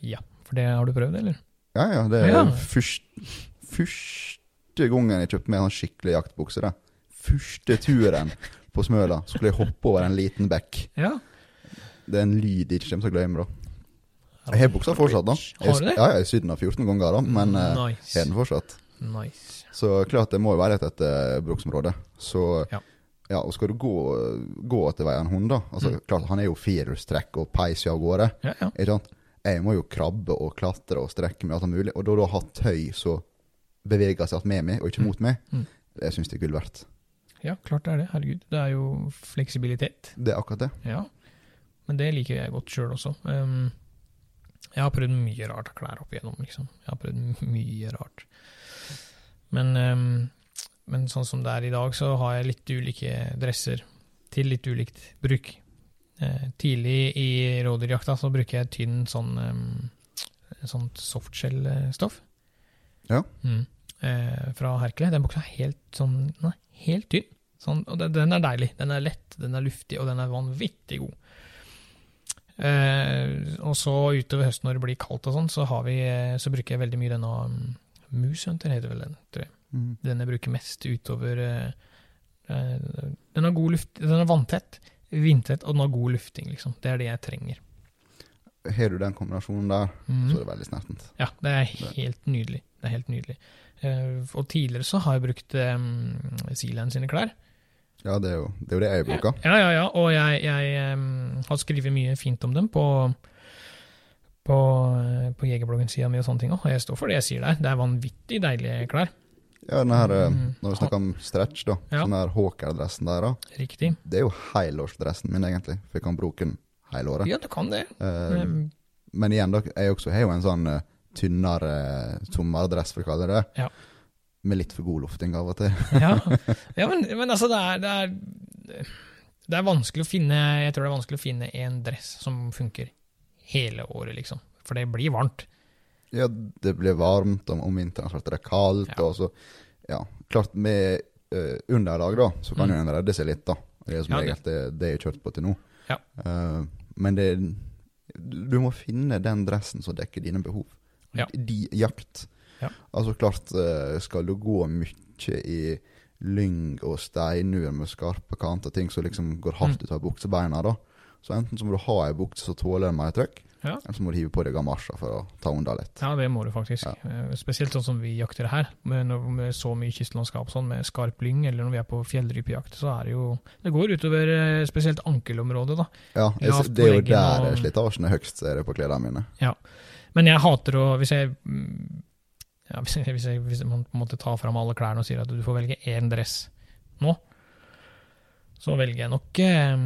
Ja, for det har du prøvd, eller? Ja, ja, det er Ja. Først, første gangen jeg kjøpte meg en sånn skikkelig jaktbukse. Da. Første turen på Smøla skulle jeg hoppe over en liten bekk. Ja. Det er en lyd jeg ikke kommer til å glemme. da. Jeg har buksa fortsatt, da. Har du det? Ja, jeg har sydd den 14 ganger, da, men eh, nice. har den fortsatt. nice. Så klart det må jo være et, et eh, bruksområde. Så Ja. Ja, og skal du gå, gå etter veien hund, da altså Mm. klart Han er jo firehjulstrekk og peiser av gårde. Ja, ja. Ikke sant? Jeg må jo krabbe og klatre og strekke med alt mulig, og da da ha tøy som beveger seg med meg, og ikke Mm. mot meg, Mm. det syns jeg er gull verdt. ja, klart det er det. Herregud. Det er jo fleksibilitet. Det er akkurat det. Ja. Men det liker jeg godt sjøl også. Um, jeg har prøvd mye rart klær opp igjennom, liksom. Jeg har prøvd mye rart. Men, um, men sånn som det er i dag, så har jeg litt ulike dresser til litt ulikt bruk. Eh, tidlig i rådyrjakta så bruker jeg tynn sånn um, sånt softshell-stoff. Ja. Mm. Eh, fra Herkele. Den buksa er helt sånn er helt tynn. Sånn, og den, den er deilig. Den er lett, den er luftig, og den er vanvittig god. Eh, og så utover høsten når det blir kaldt og sånn, så, har vi, eh, så bruker jeg veldig mye denne um, Moosehunter, heter vel den, tror jeg. Mm. Den jeg bruker mest utover eh, eh, Den har god luft, den er vanntett, vindtett, og den har god lufting, liksom. Det er det jeg trenger. Har du den kombinasjonen der, mm. så er det veldig snertent. Ja, det er helt nydelig. Det er helt nydelig. Eh, og tidligere så har jeg brukt um, Sealand sine klær. Ja, det er jo det, er jo det jeg bruker. Ja, ja, ja. Og jeg, jeg em, har skrevet mye fint om dem på, på, på Jegerbloggen-sida mi og sånne ting òg. Og jeg står for det jeg sier der. Det er vanvittig deilige klær. Ja, denne her, eh, Mm. Når vi snakker om stretch, da, Ja. sånn her Hawker-dressen der, da, Riktig. det er jo helårsdressen min, egentlig. For jeg kan bruke den hele året. Ja, du kan det. Eh, Men igjen, da, jeg også har jo en sånn uh, tynnere uh, sommerdress, for å kalle det det. Ja. Med litt for god lufting av og til. ja, [laughs] ja men, men altså, det er, det er Det er vanskelig å finne Jeg tror det er vanskelig å finne en dress som funker hele året, liksom. For det blir varmt. Ja, det blir varmt om, om vinteren, så ble det kaldt, Ja. og så Ja, klart med uh, underlag, da, så kan Mm. en redde seg litt, da. Det er som Ja, regel det, det jeg har kjørt på til nå. Ja. Uh, men det du må finne den dressen som dekker dine behov. Ja. De jakt. Ja. Altså klart, uh, skal du gå mye i lyng og steinur med skarpe kanter, ting som liksom går hardt Mm. ut av buksebeina, da. Så enten så må du ha ei bukse som tåler mer trøkk, Ja. eller så må du hive på deg gamasjer for å ta unna litt. Ja, det må du faktisk. Ja. Eh, Spesielt sånn som vi jakter her, med, med så mye kystlandskap sånn, med skarp lyng, eller når vi er på fjellrypejakt, så er det jo Det går utover eh, spesielt ankelområdet, da. Ja, jeg, det er jo der og- slitasjen er høyst, ser jeg på klærne mine. Ja. Men jeg hater å Hvis jeg mm, ja, [laughs] hvis, jeg, hvis, jeg, hvis man på en måte tar fram alle klærne og sier at du får velge én dress nå, så velger jeg nok eh,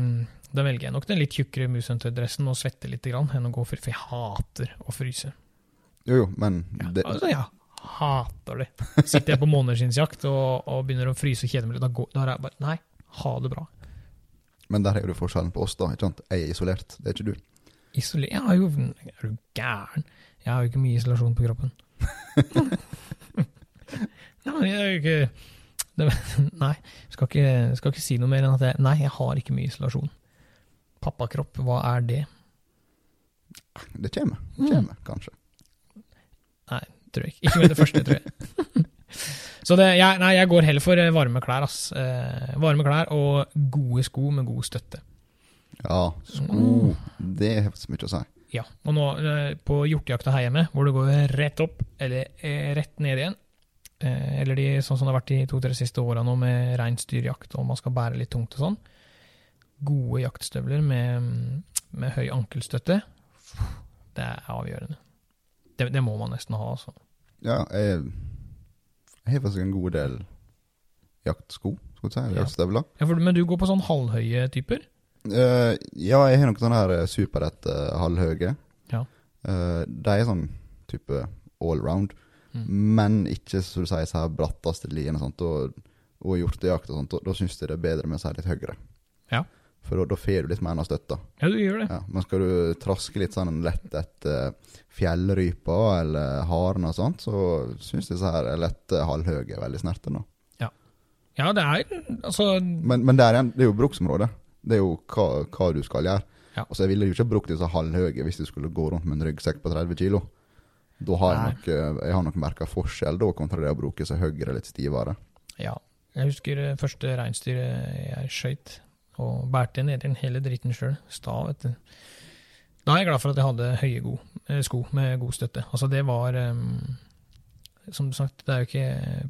Da velger jeg nok den litt tjukkere Moosehunter-dressen og svette litt, grann, enn å gå for For jeg hater å fryse. Jo, jo, men Ja, altså, ja. hater det. Sitter jeg på måneskinnsjakt og, og begynner å fryse og kjede meg litt, da, går, da er jeg bare Nei, ha det bra. men der er jo forskjellen på oss, da. ikke sant? Jeg er isolert, det er ikke du. Isoler... Jeg har jo Er du gæren? Jeg har jo ikke mye isolasjon på kroppen. [laughs] Nei, jeg er jo ikke det, [laughs] Nei, skal ikke, skal ikke si noe mer enn at jeg Nei, jeg har ikke mye isolasjon. Pappakropp, hva er det? Det kommer, Mm. det kommer kanskje. Nei, tror jeg ikke. Ikke med det første, tror jeg. [laughs] Så det, jeg, nei, jeg går heller for eh, varme klær, ass. Eh, varme klær og gode sko med god støtte. Ja, sko, Mm. det har så mye å si. Ja. Og nå eh, på hjortejakta her hjemme, hvor det går rett opp eller eh, rett ned igjen, eh, eller de, sånn som det har vært de to-tre siste åra nå med reinsdyrjakt, og man skal bære litt tungt og sånn, gode jaktstøvler med, med høy ankelstøtte, det er avgjørende. Det, det må man nesten ha, altså. Ja, jeg, jeg har faktisk en god del jaktsko, skal du si, jaktstøvler. Ja, for, men du går på sånn halvhøye typer? Uh, ja, jeg har noen sånne her eh, superrette halvhøye. Ja. Uh, de er sånn type allround, Mm. men ikke så du sier så her bratteste liene og, og hjortejakt og sånt, og da syns jeg det er bedre med å si litt høyere. Ja. For da, får du litt mer av støtta. Ja, du gjør det. Ja, men skal du traske litt sånn lett etter fjellrypa eller haren og sånt, så syns jeg så her er lette halvhøye er veldig snerte nå. Ja, ja, det er altså Men, men der det er jo bruksområdet. Det er jo hva, hva du skal gjøre. Ja. Og så jeg ville jo ikke brukt disse halvhøye hvis du skulle gå rundt med en ryggsekk på 30 kilo. Da har jeg nok, eh, jeg har nok merka forskjell da, kontra det å bruke seg høyere, litt stivere. Ja. Jeg husker første reinsdyret jeg skøyt, og bærte ned i den hele dritten sjøl. Sta, vet du. Da er jeg glad for at jeg hadde høye go, eh, sko med god støtte. Altså, det var um, Som sagt, det er jo ikke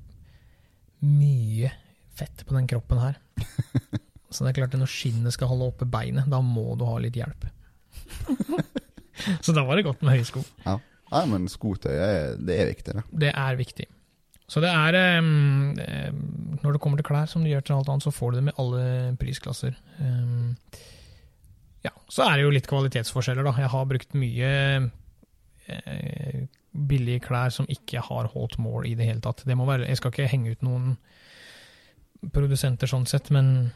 mye fett på den kroppen her. [laughs] Så det er klart at når skinnet skal holde oppe beinet, da må du ha litt hjelp. [laughs] Så da var det godt med høye sko. Ja, men skotøy det er viktig, det. Det er viktig. Så det er em, Når det kommer til klær, som du gjør til alt annet, så får du det med alle prisklasser. Um, ja, så er det jo litt kvalitetsforskjeller, da. Jeg har brukt mye uh, billige klær som ikke har holdt mål i det hele tatt. Det må være, jeg skal ikke henge ut noen produsenter sånn sett, men,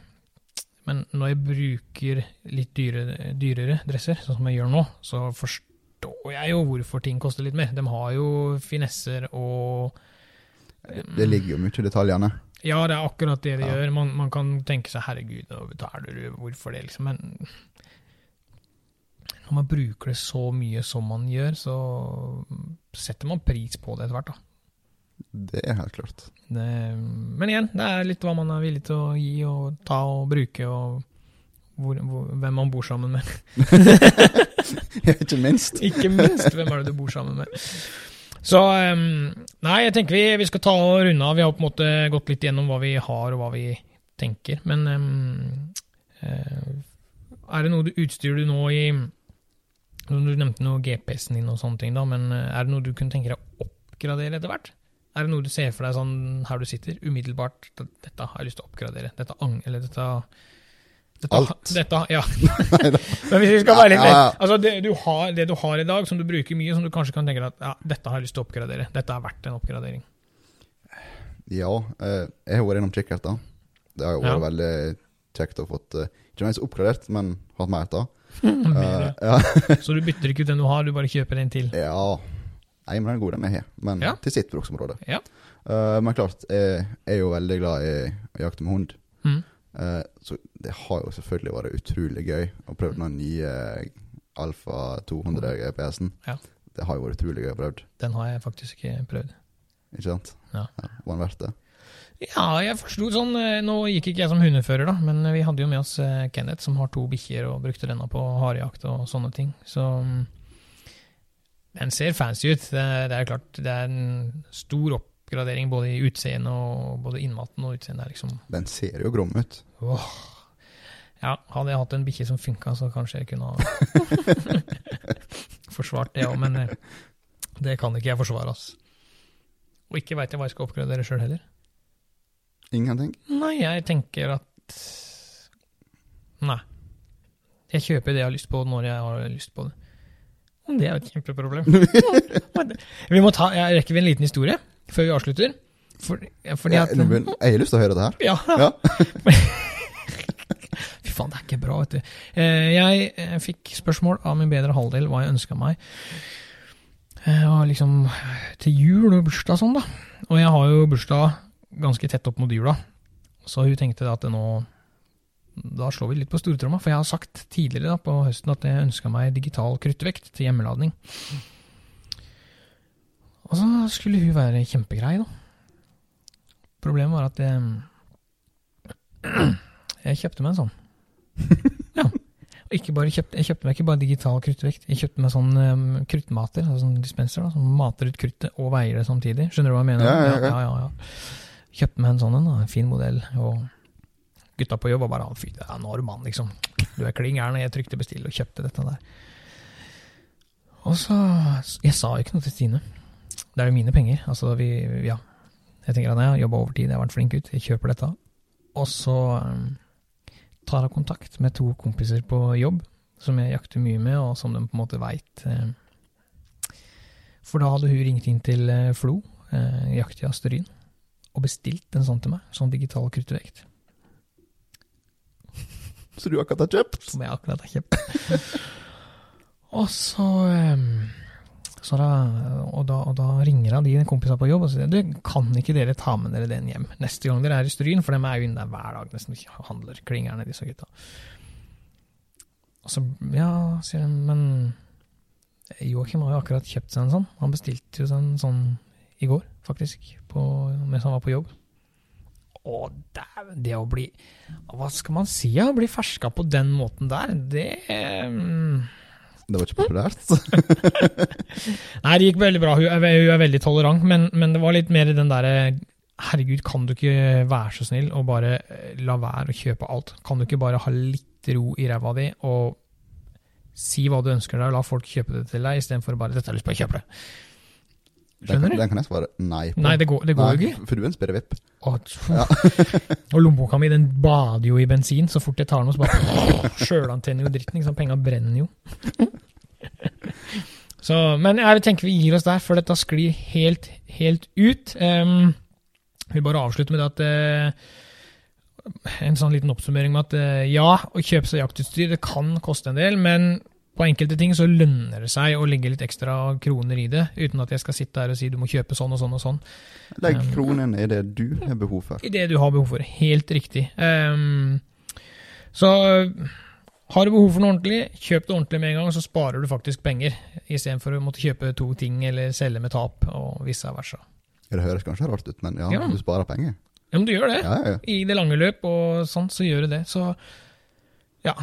men når jeg bruker litt dyre, dyrere dresser, sånn som jeg gjør nå, så forstår jeg jo hvorfor ting koster litt mer. De har jo finesser og Det ligger jo mye i detaljene. Ja, det er akkurat det de Ja. gjør. Man, man kan tenke seg 'herregud, nå betaler du, hvorfor det', liksom. Men når man bruker det så mye som man gjør, så setter man pris på det etter hvert, da. Det er helt klart. Det, men igjen, det er litt hva man er villig til å gi og ta og bruke, og hvor, hvor, hvem man bor sammen med. [laughs] Ikke minst. [laughs] Ikke minst hvem er det du bor sammen med. Så Nei, jeg tenker vi, vi skal ta og runde av. Vi har på en måte gått litt gjennom hva vi har, og hva vi tenker. Men eh, er det noe du utstyrer du nå i Du nevnte noe GPS-en din og sånne ting, da, men eh, er det noe du kunne tenke deg å oppgradere etter hvert? Er det noe du ser for deg sånn her du sitter, umiddelbart Dette har jeg lyst til å oppgradere. Dette. Eller dette dette, Alt. Dette, ja. [laughs] Men hvis vi skal være litt ja. Altså, det du, har, det du har i dag, som du bruker mye, som du kanskje kan tenke deg at ja, dette har jeg lyst til å oppgradere. Dette er verdt en oppgradering. Ja, eh, jeg har vært innom kikkerter. Det har jo vært Ja. veldig kjekt å få eh, Ikke minst oppgradert, men hatt mer av. [laughs] Eh. [laughs] Så du bytter ikke ut den du har, du bare kjøper en til. ja. Nei, men den er god, den jeg har. Men Ja. til sitt bruksområde. Ja. Men klart, jeg er jo veldig glad i å jakte med hund. Mm. Eh, så det har jo selvfølgelig vært utrolig gøy å prøve den nye Alfa 200 GPS-en. Ja. Det har jo vært utrolig gøy å prøve, Den har jeg faktisk ikke prøvd. ikke sant? Ja. Var den verdt det? Ja, jeg forsto sånn eh, Nå gikk ikke jeg som hundefører, da, men vi hadde jo med oss eh, Kenneth, som har to bikkjer og brukte denne på harejakt og sånne ting. Så mm, den ser fancy ut. Det, er- klart, det er en stor oppgradering både i utseende og både innmaten og utseende. liksom Den ser jo grom ut. Åh. Ja, hadde jeg hatt en bikkje som funka, så kanskje jeg kunne ha [laughs] forsvart det òg, men eh, det kan ikke jeg forsvare, ass. Og ikke veit jeg hva jeg skal oppgradere sjøl heller. Ingenting. Nei, jeg tenker at Nei. Jeg kjøper det jeg har lyst på, når jeg har lyst på det. Det er jo et kjempeproblem. [laughs] vi må ta, jeg Rekker vi en liten historie før vi avslutter? For, fordi at jeg, jeg har lyst til å høre det her. Ja. Ja. [laughs] Fy faen, det er ikke bra, vet du. Eh, Jeg eh, fikk spørsmål av min bedre halvdel hva jeg ønska meg. Jeg Og liksom til jul og bursdag sånn, da. Og jeg har jo bursdag ganske tett opp mot jula. Så hun tenkte at nå Da slår vi litt på stortromma. For jeg har sagt tidligere da, på høsten at jeg ønska meg digital kruttvekt til hjemmeladning. Og så skulle hun være kjempegrei, da. Problemet var at jeg, [clears throat] jeg kjøpte meg en sånn. [laughs] Ja. Ikke bare kjøpt, jeg kjøpte meg ikke bare digital kruttvekt, jeg kjøpte meg sånn um, kruttmater, altså sånn dispenser, da, som mater ut kruttet og veier det samtidig. Skjønner du hva jeg mener? Ja, ja, ja. ja, ja. Kjøpte meg en sånn en, en fin modell, og gutta på jobb var bare fy, det er Norman, liksom. Du er klin gæren, og jeg trykte bestill og kjøpte dette der. Og så Jeg sa jo ikke noe til Stine. Det er jo mine penger. Altså, vi Ja. Jeg tenker at jeg har jobba overtid, jeg har vært flink ut, jeg kjøper dette. Og så um, tar jeg kontakt med to kompiser på jobb som jeg jakter mye med, og som de på en måte veit. Eh, for da hadde hun ringt inn til eh, Flo, eh, jakt i Asterin, og bestilt en sånn til meg, sånn digital kruttvekt, Så du akkurat har kjøpt? som jeg akkurat har kjøpt. [laughs] og så um, så da, og, da, og da ringer han de kompisene på jobb og sier du, kan ikke dere ta med dere den hjem neste gang dere er i Stryn, for de er jo inne der hver dag nesten og handler, klingerne, disse gutta. Og så, ja, sier de, men Joakim har jo akkurat kjøpt seg en sånn. Han bestilte jo seg en sånn i går, faktisk, på, mens han var på jobb. Å, dæven, det å bli Hva skal man si, å bli ferska på den måten der, det mm, Det var ikke populært. [laughs] Nei, det gikk veldig bra. Hun er, hun er veldig tolerant, men, men det var litt mer den derre Herregud, kan du ikke være så snill og bare eh, la være å kjøpe alt? Kan du ikke bare ha litt ro i ræva di og si hva du ønsker deg, og la folk kjøpe det til deg, istedenfor bare 'dette har jeg lyst på, kjøp det'. Skjønner kan- du? den kan jeg svare nei på. Nei, det går, det går Nei, ikke. For du er en spirrevipp. vipp. tfu. [laughs] og lommeboka mi den bader jo i bensin. Så fort jeg tar den, så bare [laughs] sjølantenner jo dritten. Liksom? Penga brenner jo. [laughs] så, men jeg tenker vi gir oss der, for dette sklir helt, helt ut. Um, vil bare avslutte med det at uh, En sånn liten oppsummering med at eh, ja, å kjøpe seg jaktutstyr det kan koste en del, men på enkelte ting så lønner det seg å legge litt ekstra kroner i det, uten at jeg skal sitte her og si du må kjøpe sånn og sånn og sånn. Legg Um, kronen i det du har behov for. i det du har behov for. Helt riktig. Um, så har du behov for noe ordentlig, kjøp det ordentlig med en gang, så sparer du faktisk penger. Istedenfor å måtte kjøpe to ting eller selge med tap, og vice versa. Det høres kanskje rart ut, men ja, Ja. du sparer penger. Ja, men du gjør det. Ja, ja, ja. I det lange løp og sånn, så gjør du det. Så ja,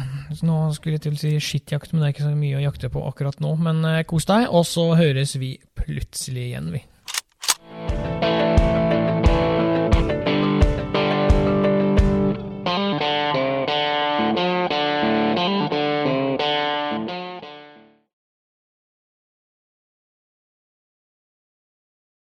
nå skulle jeg til å si skittjakt, men det er ikke så mye å jakte på akkurat nå. Men eh, kos deg, og så høres vi plutselig igjen, vi.